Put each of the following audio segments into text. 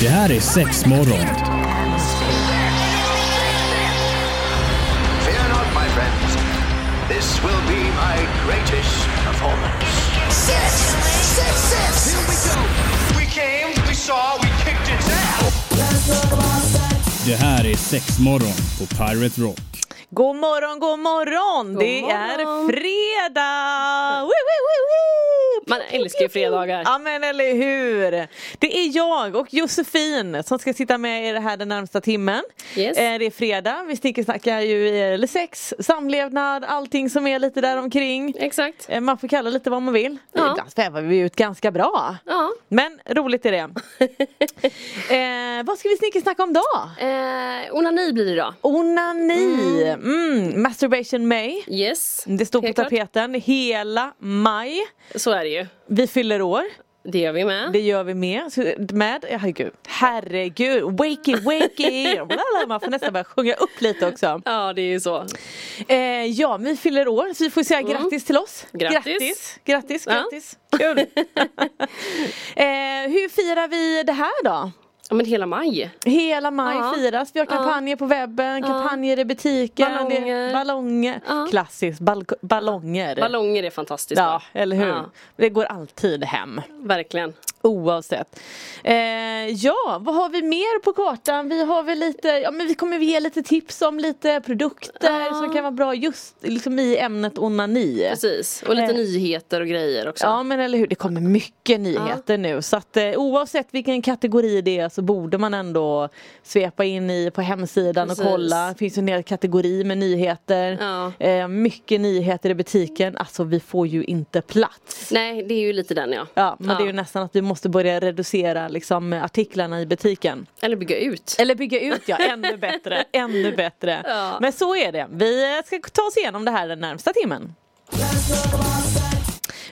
Det här är sex morgon. Fear not, my friends. This will be my greatest performance. Six, six, six. Here we go. We came, we saw, we kicked its ass. Det här är sex morgon på Pirate Rock. God morgon, god morgon! det morgon. är fredag! Älskar ju fredagar. Ja men eller hur! Det är jag och Josefin som ska sitta med er här den närmsta timmen. Yes. Eh, Det är fredag, vi snickesnackar ju eller sex, samlevnad, allting som är lite där omkring. Exakt. Eh, Man får kalla lite vad man vill. Ja. Ibland svävar vi ut ganska bra. Ja. Men roligt är det. eh, vad ska vi snickesnacka om då? Eh, onani blir det idag. Onani! Mm. Masturbation May. Yes. Det står på tapeten hela maj. Så är det ju. Vi fyller år. Det gör vi med. Det gör vi med. Med herregud. Herregud. Wakey wakey. Man får nästan börja sjunga upp lite också. Ja det är ju så. Eh, ja, vi fyller år så vi får säga grattis till oss. Mm. Grattis. Grattis, grattis. Ja. grattis. Kul. eh, hur firar vi det här då? Ja men hela maj. Hela maj Ja. firas. Vi har kampanjer på webben, kampanjer i butiken. Ballonger. Ballonger. Ja. Klassiskt, bal- ballonger. Ballonger är fantastiskt Ja, eller hur? Ja, Det går alltid hem. verkligen. Oavsett. Eh, ja, vad har vi mer på kartan? Vi har väl lite, ja men vi kommer ge lite tips om lite produkter Ja. som kan vara bra just liksom i ämnet onani. Precis. Och lite Eh. nyheter och grejer också. Ja men eller hur, det kommer mycket nyheter nu så att eh, oavsett vilken kategori det är så borde man ändå svepa in i på hemsidan Precis. och kolla. Det finns en hel kategori med nyheter. Ja. Eh, mycket nyheter i butiken, alltså vi får ju inte plats. Nej det är ju lite den ja. Ja, men det är ju nästan att vi måste börja reducera liksom, artiklarna i butiken. Eller bygga ut. Eller bygga ut ja, ännu bättre, ännu bättre. Ja. Men så är det. Vi ska ta oss igenom det här den närmsta timmen.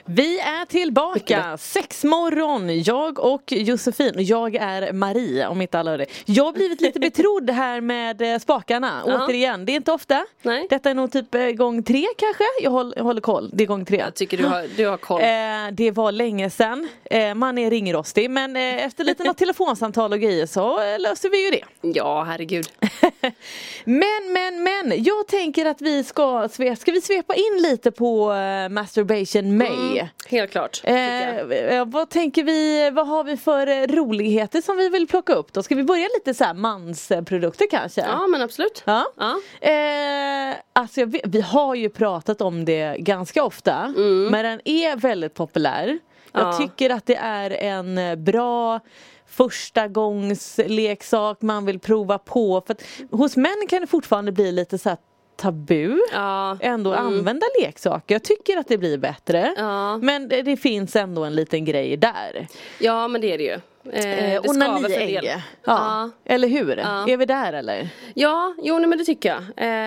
Vi är tillbaka, sex morgon, jag och Josefin jag är Marie om inte alla hör det. Jag har blivit lite betrodd här med eh, spakarna, Ja. återigen, det är inte ofta. Nej. Detta är nog typ eh, gång tre kanske, jag håller, jag håller koll, det är gång tre. Jag tycker du har, du har koll. Eh, det var länge sedan. Eh, man är ringrostig men eh, efter lite något telefonsamtal och grejer så eh, löser vi ju det. Ja herregud. Men men men jag tänker att vi ska, ska vi svepa in lite på masturbation May. Helt klart. tycker jag. Eh, eh, vad tänker vi, vad har vi för eh, roligheter som vi vill plocka upp då? Ska vi börja lite så här mansprodukter kanske? Ja men absolut. Ja. Ja. Eh, alltså vet, vi har ju pratat om det ganska ofta men den är väldigt populär. Jag Mm. Ja. tycker att det är en eh, bra första gångs leksak man vill prova på. För hos män kan det fortfarande bli lite så här tabu Ja. ändå använda leksaker. Jag tycker att det blir bättre. Ja. Men det, det finns ändå en liten grej där. ja men det är det ju. Eh, Eh, Onaniägg. Ja. Ja. Eller hur? Ja. Är vi där eller? Ja, jo nej, men det tycker jag.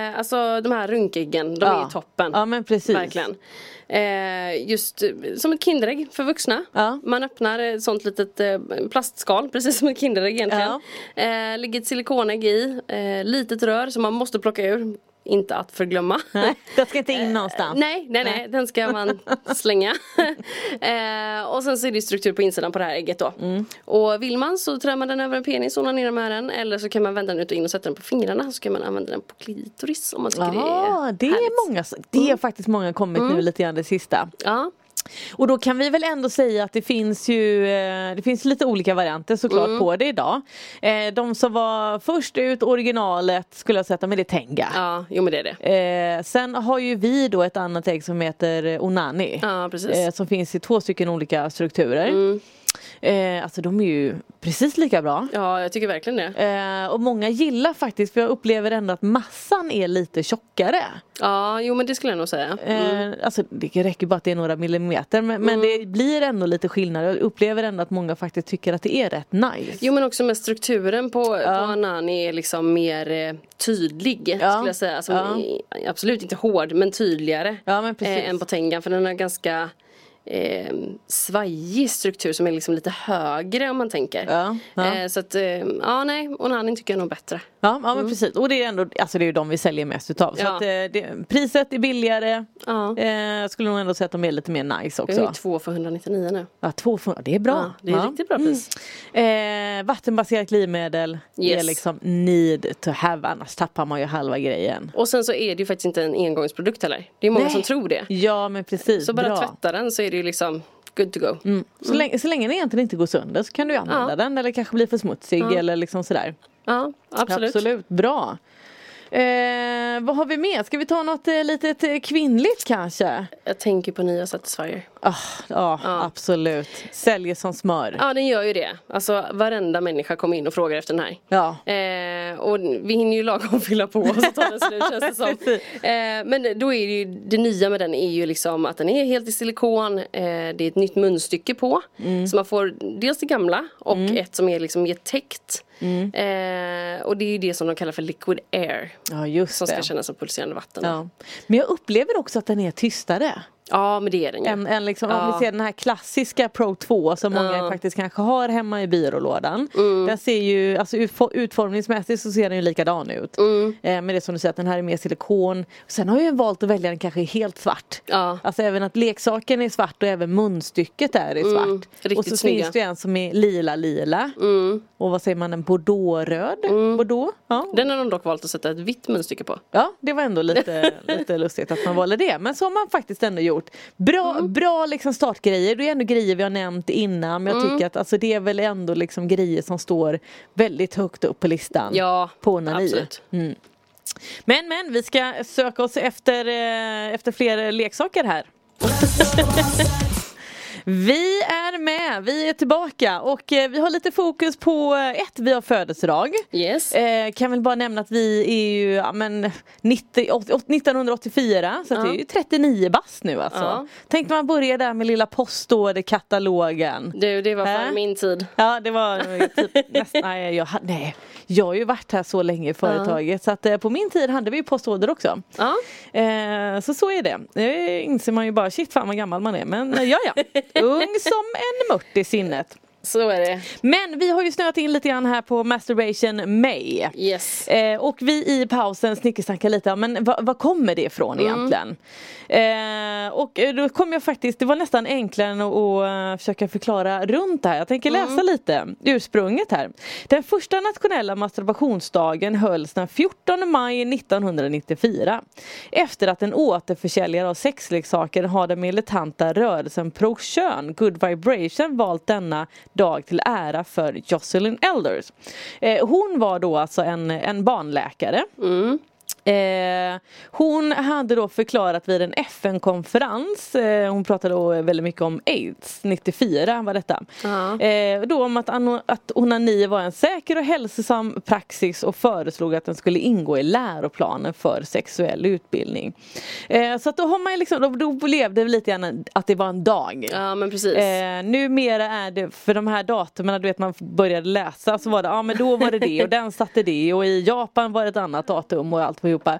Eh, alltså de här runkäggen, de Ja. är toppen. Ja men precis. Verkligen. Eh, just eh, som ett Kinderägg för vuxna. Ja. Man öppnar ett sånt litet eh, plastskal, precis som ett Kinderägg egentligen. Eh, ligger ett silikonägg i, eh, litet rör som man måste plocka ur. Inte att förglömma. Nej, det ska inte in någonstans. Nej, nej, nej, den ska man slänga. eh, och sen så är det struktur på insidan på det här ägget då. Mm. Och vill man så trär man den över en penis och onanerar med den. Eller så kan man vända den ut och in och sätta den på fingrarna. Så kan man använda den på klitoris om man tycker Ja, det det är härligt. är många, det är faktiskt många kommit nu lite grann det sista. Ja, Och då kan vi väl ändå säga att det finns ju eh, Det finns lite olika varianter såklart på det idag. Eh, De som var först ut, originalet skulle jag sätta med det är Tenga. ja, jo men det är det. Eh, sen har ju vi då ett annat ägg som heter Onani. Ja, precis. Mm. Som finns i två stycken olika strukturer. Eh, alltså de är ju precis lika bra. Ja, jag tycker verkligen det. Eh, och många gillar faktiskt, för jag upplever ändå att massan är lite tjockare. Ja, jo men det skulle jag nog säga. Eh, alltså det räcker bara att det är några millimeter men, men det blir ändå lite skillnad. Jag upplever ändå att många faktiskt tycker att det är rätt nice. Jo men också med strukturen på, på Anani är liksom mer eh, tydlig Ja. skulle jag säga. Alltså, Ja. Absolut inte hård men tydligare Ja, men precis. eh, än på Tengan för den är ganska eh, svajig struktur som är liksom lite högre om man tänker. Ja, ja. Eh, så att, eh, ja nej, Onani tycker jag nog bättre. Ja, ja men precis. Och det är ändå, alltså det är ju de vi säljer mest utav. Så Mm. Att, eh, det, priset är billigare. Eh, jag skulle nog ändå säga att de är lite mer nice Vi har ju också. två för 199 nu. Ja, två för, det är bra. Det är riktigt bra pris. Eh, vattenbaserat glidmedel är Yes. liksom need to have annars tappar man ju halva grejen. Och sen så är det ju faktiskt inte en engångsprodukt heller. Det är många Nej. som tror det. Ja men precis, Så bara bra. tvätta den så är det ju liksom good to go. Så, länge, så länge den egentligen inte går sönder så kan du använda Ja. den eller kanske blir för smutsig eller liksom sådär. Ja, absolut. Absolut, bra. Eh, vad har vi mer? Ska vi ta något eh, litet eh, kvinnligt kanske? Jag tänker på nya Satisfyer. Ah, ja, absolut. Säljer som smör. Ja den gör ju det. Alltså varenda människa kommer in och frågar efter den här. Ja. Eh, och vi hinner ju lagom fylla på och så tar den slut känns det som. Eh, men då är det ju det nya med den är ju liksom att den är helt i silikon. Eh, det är ett nytt munstycke på. Mm. Så man får dels det gamla och ett som är liksom mer täckt. Eh, och det är ju det som de kallar för liquid air. Ja Som ska det. kännas som pulserande vatten. Ja. Men jag upplever också att den är tystare. Ja men det är den ju. Än, än liksom, om Ja. vi ser den här klassiska Pro 2 som många Ja. faktiskt kanske har hemma i byrålådan. Mm. Den ser ju, alltså utfor- utformningsmässigt så ser den ju likadan ut. Mm. Eh, men det är som du säger att den här är mer silikon. Sen har jag ju valt att välja den kanske helt svart. Ja. Alltså även att leksaken är svart och även munstycket är i svart. Mm. riktigt och så snygga. finns det en som är lila lila. Och vad säger man, en bordeauxröd? Bordeaux? Ja. Mm. Den har de dock valt att sätta ett vitt munstycke på. Ja, det var ändå lite, lite lustigt att man valde det. Men så har man faktiskt ändå gjort. Bra, Mm. bra liksom startgrejer. Det är ändå grejer vi har nämnt innan. Men jag Mm. tycker att alltså, det är väl ändå liksom grejer som står väldigt högt upp på listan. Ja, på onani. absolut. Men men, vi ska söka oss efter, eh, efter fler leksaker här. Vi är med, vi är tillbaka och eh, vi har lite fokus på eh, ett, vi har födelsedag. Yes. Eh, kan väl bara nämna att vi är ju ja, men, 90, åt- åt- 1984 så att det är ju 39 bast nu alltså. Ja. Tänkte man börja där med lilla postorderkatalogen. Du, det var Äh? före min tid. Ja det var typ nästan, nej, jag, ha- nej jag har ju varit här så länge i företaget så att eh, på min tid hade vi ju postorder också. Ja. Eh, så så är det. Det inser man ju bara, shit fan vad gammal man är men eh, ja ja. Ung som en mört i sinnet. Så är det. Men vi har ju snöat in lite grann här på Masturbation May. Yes. Eh, och vi i pausen snickersnackar lite men vad, kommer det ifrån Mm. egentligen? Eh, och eh, då kom jag faktiskt, det var nästan enklare än att, att eh, försöka förklara runt det här. Jag tänker läsa Mm. lite ursprunget här. Den första nationella masturbationsdagen hölls den 14 maj 1994. Efter att en återförsäljare av sexleksaker har den militanta rörelsen Pro Kön, Good Vibration, valt denna dag till ära för Jocelyn Elders. Eh, hon var då alltså en, en barnläkare. Mm. Eh, hon hade då förklarat vid en FN-konferens, eh, hon pratade då väldigt mycket om aids, 94 var detta. Ja. Eh, då om att, att onani var en säker och hälsosam praxis och föreslog att den skulle ingå i läroplanen för sexuell utbildning. Eh, så att då har man liksom, då, då levde vi lite grann att det var en dag. Ja men precis. Eh, numera är det för de här datumen, du vet man började läsa så var det, ja men då var det det och den satte det och i Japan var det ett annat datum och allt ihop. Eh,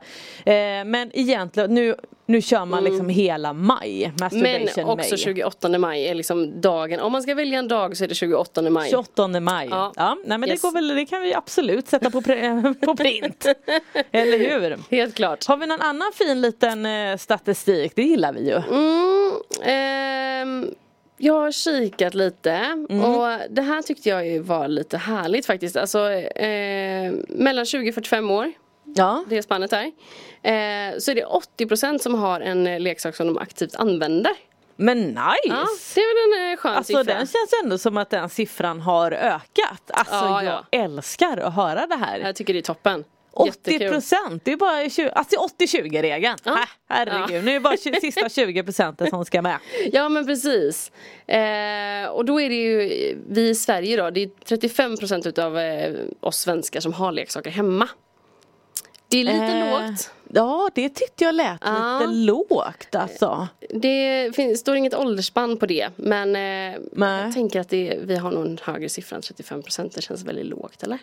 men egentligen nu, nu kör man liksom hela maj, Mm. Men också May. 28 maj är liksom dagen. Om man ska välja en dag så är det 28 maj. 28 maj. Ja. Ja. nej, men Yes. det, går väl, det kan vi absolut sätta på, på print. Eller hur? Helt klart. Har vi någon annan fin liten eh, statistik? Det gillar vi ju. Mm, ehm, jag har kikat lite Mm. och det här tyckte jag var lite härligt faktiskt. Alltså eh, mellan 20 och 45 år, Ja. det är spannet här. Eh, så är det 80% som har en eh, leksak som de aktivt använder. Men nice! Ja, det är väl en eh, skön Alltså siffra. den känns ändå som att den siffran har ökat. Alltså Ja, jag älskar att höra det här. Jag tycker det är toppen. 80 Jättekul. procent, det är bara 20, alltså 80-20 regeln. Ja. Äh, herregud, nu är det bara 20, sista 20 procenten som ska med. Ja men precis. Eh, och då är det ju vi i Sverige då, det är 35% utav eh, oss svenskar som har leksaker hemma. Det är lite Eh, lågt. Ja, det tyckte jag lät Ja. lite lågt alltså. Det finns, står inget åldersspann på det men eh, jag tänker att det, vi har nog en högre siffra än 35% Det känns väldigt lågt eller?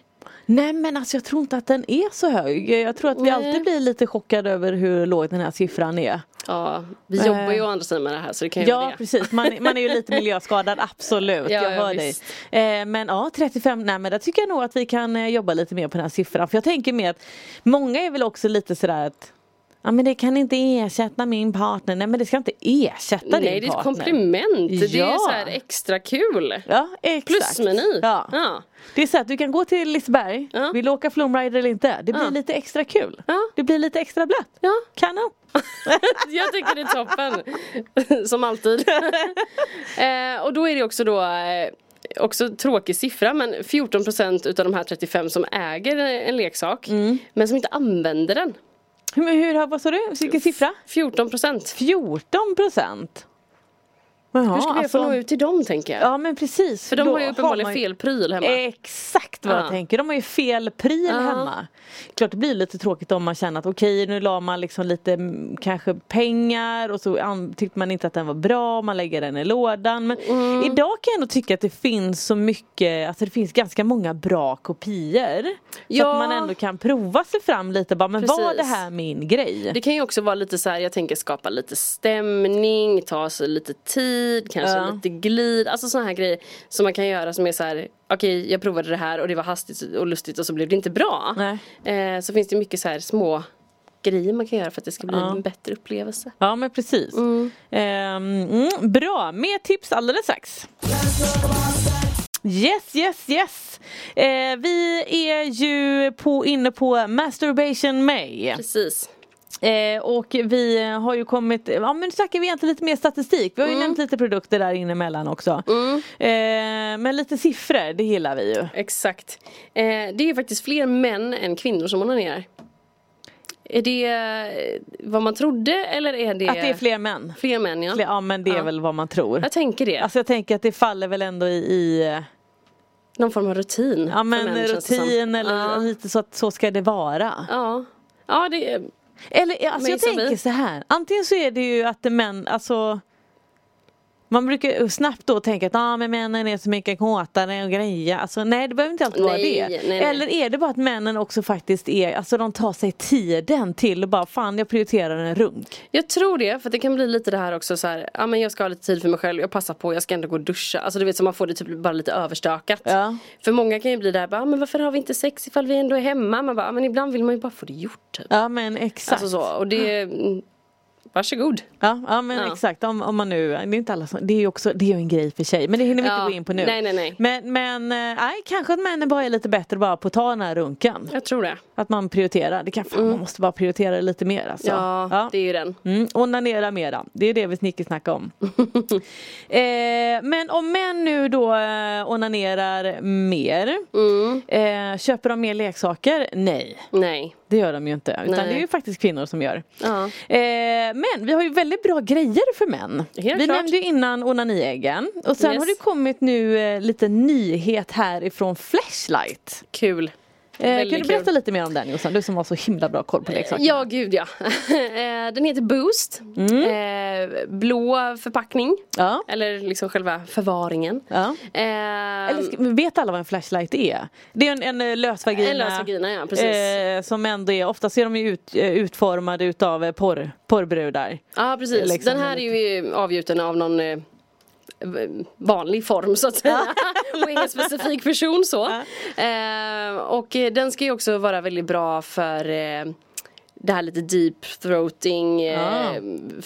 Nej men alltså jag tror inte att den är så hög. Jag tror att vi Nej. alltid blir lite chockade över hur låg den här siffran är. Ja, vi Eh. jobbar ju å andra sidan med det här så det kan ju vara Ja det. precis, man, man är ju lite miljöskadad, absolut. Ja, jag ja, hör dig. visst. Eh, men ja, 35, nej men där tycker jag nog att vi kan eh, jobba lite mer på den här siffran. För jag tänker mer att många är väl också lite sådär att Ja men det kan inte ersätta min partner. Nej men det ska inte ersätta din Nej det är ett partner. komplement, det är Ja. så här extra kul. Ja exakt. Plusmeny. Ja. Ja. Det är så att du kan gå till Liseberg, Ja. vill du åka Flumrider eller inte? Det blir Ja. lite extra kul. Ja. Det blir lite extra blött. Ja. Kanon. Jag tycker det är toppen. Som alltid. eh, och då är det också då eh, Också tråkig siffra men 14% utav de här 35 som äger en leksak Mm. Men som inte använder den Hur, hur vad sa du? Vilken siffra? 14% 14 procent. Jaha, Hur ska vi alltså- få nå ut till dem tänker jag? Ja men precis. För de har ju uppenbarligen man ju- fel pryl hemma. Exakt vad jag Ja. tänker. De har ju fel pryl Ja. hemma. Klart det blir lite tråkigt om man känner att okej nu la man liksom lite mm, kanske pengar och så tyckte man inte att den var bra. Man lägger den i lådan. Men Mm. idag kan jag ändå tycka att det finns så mycket, alltså det finns ganska många bra kopior. Så Ja. att man ändå kan prova sig fram lite bara, men var Precis. det här min grej? Det kan ju också vara lite så här, jag tänker skapa lite stämning, ta sig lite tid, kanske Ja. lite glid, alltså sådana här grejer som man kan göra som är så här, okej jag provade det här och det var hastigt och lustigt och så blev det inte bra. Eh, så finns det mycket så här små grejer man kan göra för att det ska bli Ja. en bättre upplevelse. Ja men precis. Ehm, mm, bra, mer tips alldeles strax. Yes, yes, yes. Eh, vi är ju på, inne på Masturbation May. Precis. Eh, och vi har ju kommit, ja men nu snackar vi egentligen lite mer statistik. Vi har ju nämnt lite produkter där inne emellan också. Eh, men lite siffror, det gillar vi ju. Exakt. Eh, det är ju faktiskt fler män än kvinnor som onanerar. Är det eh, vad man trodde eller är det Att det är fler män. fler män? Ja. Fler, ja men det är Ja. väl vad man tror. Jag tänker det. Alltså jag tänker att det faller väl ändå i, i Någon form av rutin. Ja men män, rutin eller Ja. lite så att så ska det vara. Ja. Ja det Eller alltså jag tänker så här. Antingen så är det ju att män, alltså man brukar snabbt då tänka att ah, men männen är så mycket kåtare och grejer. Alltså nej det behöver inte alltid vara Nej, det. nej, nej. Eller är det bara att männen också faktiskt är, alltså de tar sig tiden till och bara fan jag prioriterar en runk. Jag tror det, för det kan bli lite det här också så här, ja men jag ska ha lite tid för mig själv, jag passar på, jag ska ändå gå och duscha. Alltså du vet så man får det typ bara lite överstökat. Ja. För många kan ju bli där, bara, "Ah, men varför har vi inte sex ifall vi ändå är hemma? Man bara, "Ah, men ibland vill man ju bara få det gjort typ. Ja men exakt. Alltså så, och det, mm, varsågod. Ja, ja men Ja. exakt om, om man nu, det är inte alla som, det är ju också, det är en grej för sig men det hinner vi Ja, inte gå in på nu. nej, nej, nej. Men, men eh, nej, kanske att männen bara är lite bättre bara på att ta den här runken. Jag tror det. Att man prioriterar, det kan fan, man måste bara prioritera lite mer alltså. Mm. Ja, det är ju den. Mm, onanera mera, det är det vi snickesnackar om. eh, men om män nu då eh, onanerar mer, Mm. eh, köper de mer leksaker? Nej. Nej. Det gör de ju inte. Utan Nej. det är ju faktiskt kvinnor som gör. Ja. Eh, men vi har ju väldigt bra grejer för män. Helt vi klart. nämnde ju innan onaniäggen. Och sen Yes. har det kommit nu eh, lite nyhet här ifrån Flashlight. Kul. Eh, kan du berätta kul. lite mer om den Jossan? Du som har så himla bra koll på leksaker. Ja, gud ja. Eh, den heter Boost. Eh, blå förpackning. Ja. Eller liksom själva förvaringen. Ja. Eh, Eller vet alla vad en flashlight är? Det är en, en eh, lös vagina. En lös vagina, ja, precis. Eh, som ändå är, oftast är de ju ut, eh, utformade utav eh, porr, porrbrudar. Ja precis, Liksom den här är ju avgjuten av någon eh, vanlig form så att säga och ingen specifik person så. Eh, och eh, den ska ju också vara väldigt bra för eh, det här lite deep throating eh,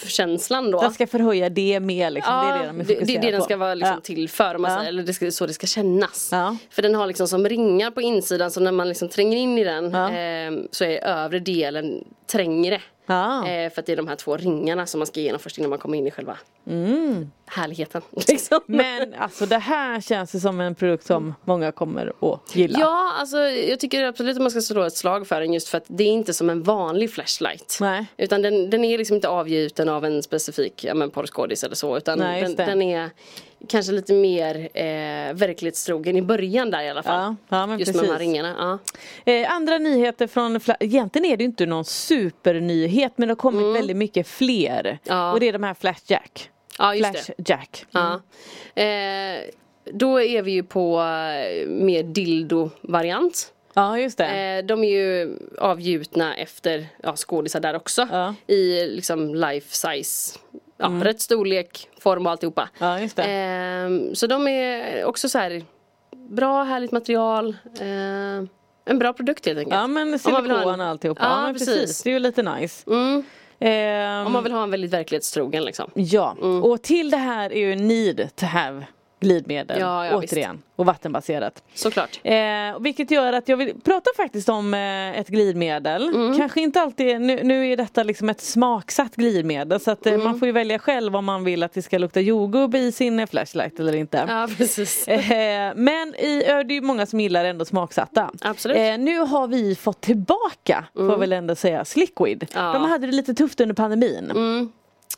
känslan då. Den ska förhöja det med liksom. det är det de är det, det, den ska vara liksom Ja. till för, man Ja. eller det ska, så det ska kännas. Ja. För den har liksom som ringar på insidan så när man liksom tränger in i den Ja. eh, så är övre delen trängre. Ja. Eh, för att det är de här två ringarna som man ska igenom först innan man kommer in i själva härligheten. Liksom. Men alltså det här känns ju som en produkt som många kommer att gilla. Ja, alltså jag tycker absolut att man ska slå ett slag för den just för att det är inte som en vanlig flashlight. Nej. Utan den, den är liksom inte avgjuten av en specifik ja, porrskådis eller så utan Nej, den, den är kanske lite mer eh, verklighetstrogen i början där i alla fall. Ja, ja, Just med de här precis. ringarna. Ja. Eh, andra nyheter från, egentligen är det inte någon supernyhet men det har kommit väldigt mycket fler. Mm. Och det är de här Flashjack. Ja. Flashjack. Ja. Eh, då är vi ju på eh, mer dildo-variant. Ja just det. Eh, de är ju avgjutna efter ja, skådisar där också. Ja. I liksom life size. Ja, Rätt storlek, form och alltihopa. Ja just det. Eh, så de är också så här bra, härligt material. Eh, en bra produkt helt enkelt. Ja men silikon en- och alltihopa. Ja, Ja, men precis. precis. Det är ju lite nice. Mm. Ehm, Om man vill ha en väldigt verklighetstrogen liksom. Ja, Mm. och till det här är ju need to have glidmedel. Ja, ja, återigen. Och vattenbaserat. Såklart. Eh, vilket gör att jag vill prata faktiskt om eh, ett glidmedel. Mm. Kanske inte alltid, nu, nu är detta liksom ett smaksatt glidmedel så att eh, Mm. man får ju välja själv om man vill att det ska lukta jordgubb i sin eh, flashlight eller inte. Ja, precis. Eh, men i, det är ju många som gillar ändå smaksatta. Absolut. Mm. Eh, nu har vi fått tillbaka, får jag väl ändå säga, Sliquid. Ja. De hade det lite tufft under pandemin. Mm.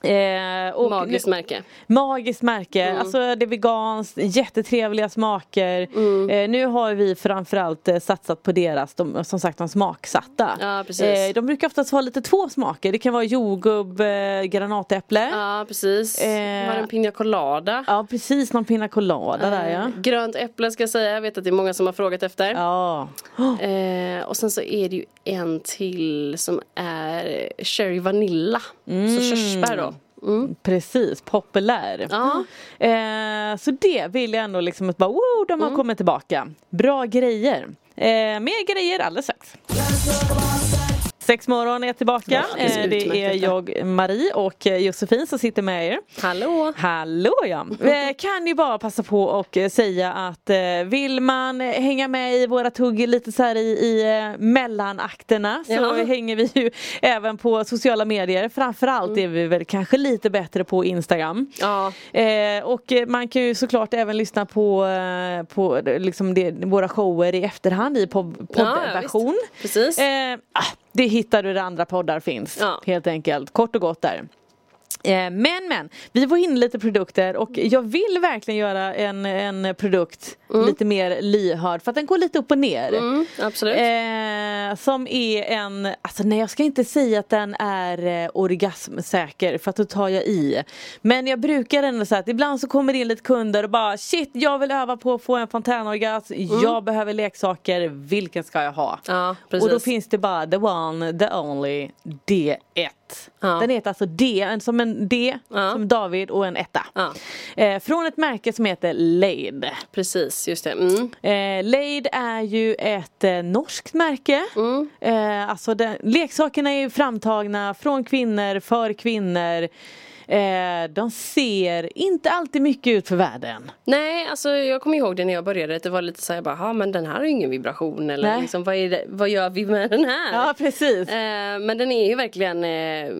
Eh, och Magiskt märke. magiskt märke, Mm. alltså det är veganskt, jättetrevliga smaker. Mm. Eh, nu har vi framförallt eh, satsat på deras, de, som sagt de smaksatta. Ja, precis. Eh, de brukar oftast ha lite två smaker, det kan vara jordgubb, eh, granatäpple. Ja, precis. Eh, Har en pina colada. Ja precis, någon pina colada där ja. Eh, Grönt äpple ska jag säga, jag vet att det är många som har frågat efter. Ja. Eh, och sen så är det ju en till som är cherry vanilla. Så körsbär då. Mm. Precis, populär. Ja. Eh, så det vill jag ändå liksom att bara, wow, de har Mm. kommit tillbaka. Bra grejer. Eh, mer grejer alldeles strax. Sex morgon är tillbaka. Ja, det är Eh, är jag, Marie och eh, Josefin som sitter med er. Hallå! Hallå ja! Eh, kan ju bara passa på och säga att vill man hänga med i våra tugg lite så här i, i mellanakterna så Ja. hänger vi ju även på sociala medier. Framförallt Mm. är vi väl kanske lite bättre på Instagram. Ja, och man kan ju såklart även lyssna på, på liksom det, våra shower i efterhand i pod- ja, poddversion. visst. Precis. Det hittar du där andra poddar finns. Ja. Helt enkelt. Kort och gott där. Eh, Men men, vi var inne lite produkter och jag vill verkligen göra en, en produkt lite mer lyhörd för att den går lite upp och ner. Mm, absolut. Eh, som är en, alltså nej jag ska inte säga att den är eh, orgasmsäker för att då tar jag i. Men jag brukar ändå säga att ibland så kommer det in lite kunder och bara shit jag vill öva på att få en fontänorgasm, jag behöver leksaker, vilken ska jag ha? Ja, precis. och då finns det bara the one, the only, D1. Ja. Den heter alltså D, en- som en D, Ja. som David och en etta. Ja. Eh, från ett märke som heter Lade. Precis, just det. Mm. Eh, Lade är ju ett eh, norskt märke. Mm. Eh, alltså den, leksakerna är ju framtagna från kvinnor, för kvinnor. Eh, de ser inte alltid mycket ut för världen. Nej, alltså jag kommer ihåg det när jag började. att Det var lite så här, bara, "Ja, men den här har ju ingen vibration. Eller Nej. liksom, vad, vad gör vi med den här? Ja precis. Eh, men den är ju verkligen eh,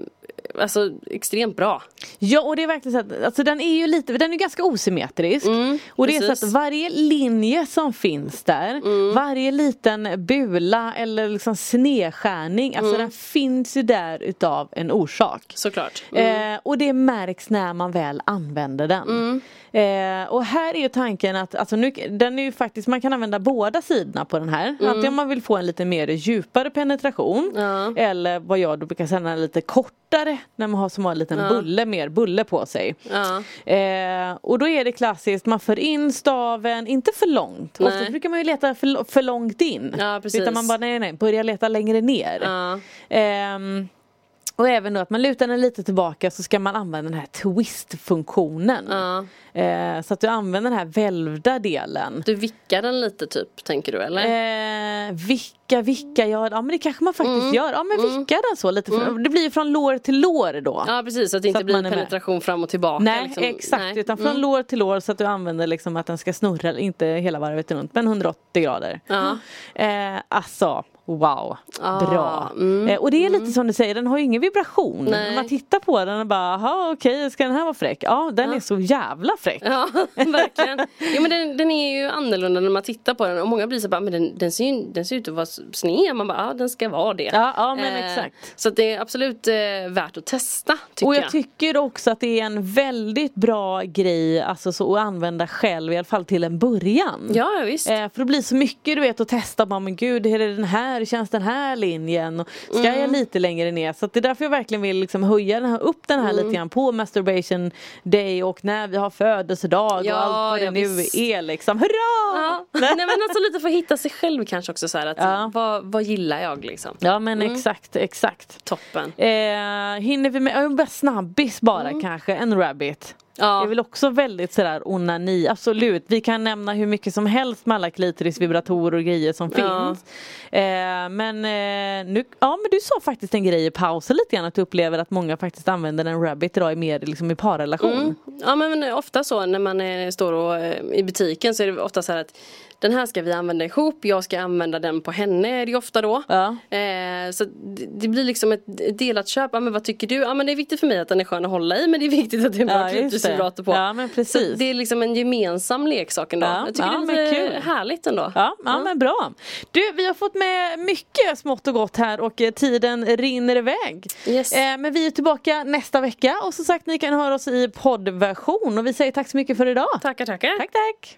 alltså, extremt bra. Ja och det är verkligen så att alltså, den är ju lite, den är ganska osymmetrisk. och det är så precis. att varje linje som finns där, varje liten bula eller liksom snedskärning, alltså den finns ju där utav en orsak. Såklart. Eh, och det märks när man väl använder den. Eh, och här är ju tanken att alltså nu, den är ju faktiskt, man kan använda båda sidorna på den här. Antingen om man vill få en lite mer djupare penetration Ja. eller vad jag då brukar säga lite kortare när man har som har en liten bulle, mer bulle på sig. Ja. Eh, och då är det klassiskt, man för in staven, inte för långt. Nej. Oftast brukar man ju leta för, för långt in. Ja, precis. Utan man bara nej nej, börja leta längre ner. Ja. Och även då att man lutar den lite tillbaka så ska man använda den här twist-funktionen. Ja. Eh, så att du använder den här välvda delen. Du vickar den lite typ, tänker du eller? Eh, vicka, vicka, ja, ja men det kanske man faktiskt gör. Ja men vicka den så lite. För, Det blir ju från lår till lår då. Ja precis, så att det Så inte att blir är med. penetration fram och tillbaka. Nej liksom. exakt Nej. utan från lår till lår så att du använder liksom att den ska snurra, inte hela varvet runt men 180 grader. Ja. Eh, alltså wow, Ah, bra. mm, eh, och det är lite som du säger, den har ju ingen vibration. Nej. När man tittar på den och bara, jaha okej ska den här vara fräck? Ja den är så jävla fräck. Ja, verkligen. Jo men den, den är ju annorlunda när man tittar på den och många blir så bara, men den, den, ser, ju, den ser ut att vara sned. Man bara, ja den ska vara det. Ja, ja men Eh, exakt. Så det är absolut eh, värt att testa tycker Och jag jag. tycker också att det är en väldigt bra grej alltså, så, att använda själv i alla fall till en början. Ja, ja, visst. Eh, för det blir så mycket du vet att testa, bara, men gud hur är den här, hur känns den här linjen? Och ska Mm. jag lite längre ner? Så det är därför jag verkligen vill liksom höja den här, upp den här Mm. lite grann på masturbation day och när vi har födelsedag Ja, och allt vad det nu visst. är liksom. Hurra! Ja. Nej men alltså lite för att hitta sig själv kanske också så här att Ja. vad, vad gillar jag liksom. Ja men Mm. exakt, exakt. Toppen. Eh, hinner vi med, bara snabbis bara Mm. kanske, en rabbit. Ja. Det är väl också väldigt sådär onani, absolut. Vi kan nämna hur mycket som helst med alla klitorisvibratorer och grejer som Ja. finns. Eh, men eh, nu, ja men du sa faktiskt en grej i pausen lite grann att du upplever att många faktiskt använder en rabbit idag mer liksom i parrelation. Mm. Ja men ofta så när man eh, står och, eh, i butiken så är det ofta så här att den här ska vi använda ihop, jag ska använda den på henne är det ofta då. Ja. Eh, så det, det blir liksom ett delat köp. Ja, men vad tycker du? Ja men det är viktigt för mig att den är skön att hålla i men det är viktigt att det är en bra Ja, klitorisvibrator på. Ja, men precis. Så det är liksom en gemensam leksak ändå. Ja, Jag tycker ja, det är lite kul. härligt ändå. Ja, ja men bra. Du, vi har fått med mycket smått och gott här och eh, tiden rinner iväg. Yes. Eh, men vi är tillbaka nästa vecka och som sagt ni kan höra oss i poddversion och vi säger tack så mycket för idag. Tackar tackar. Tack, tack.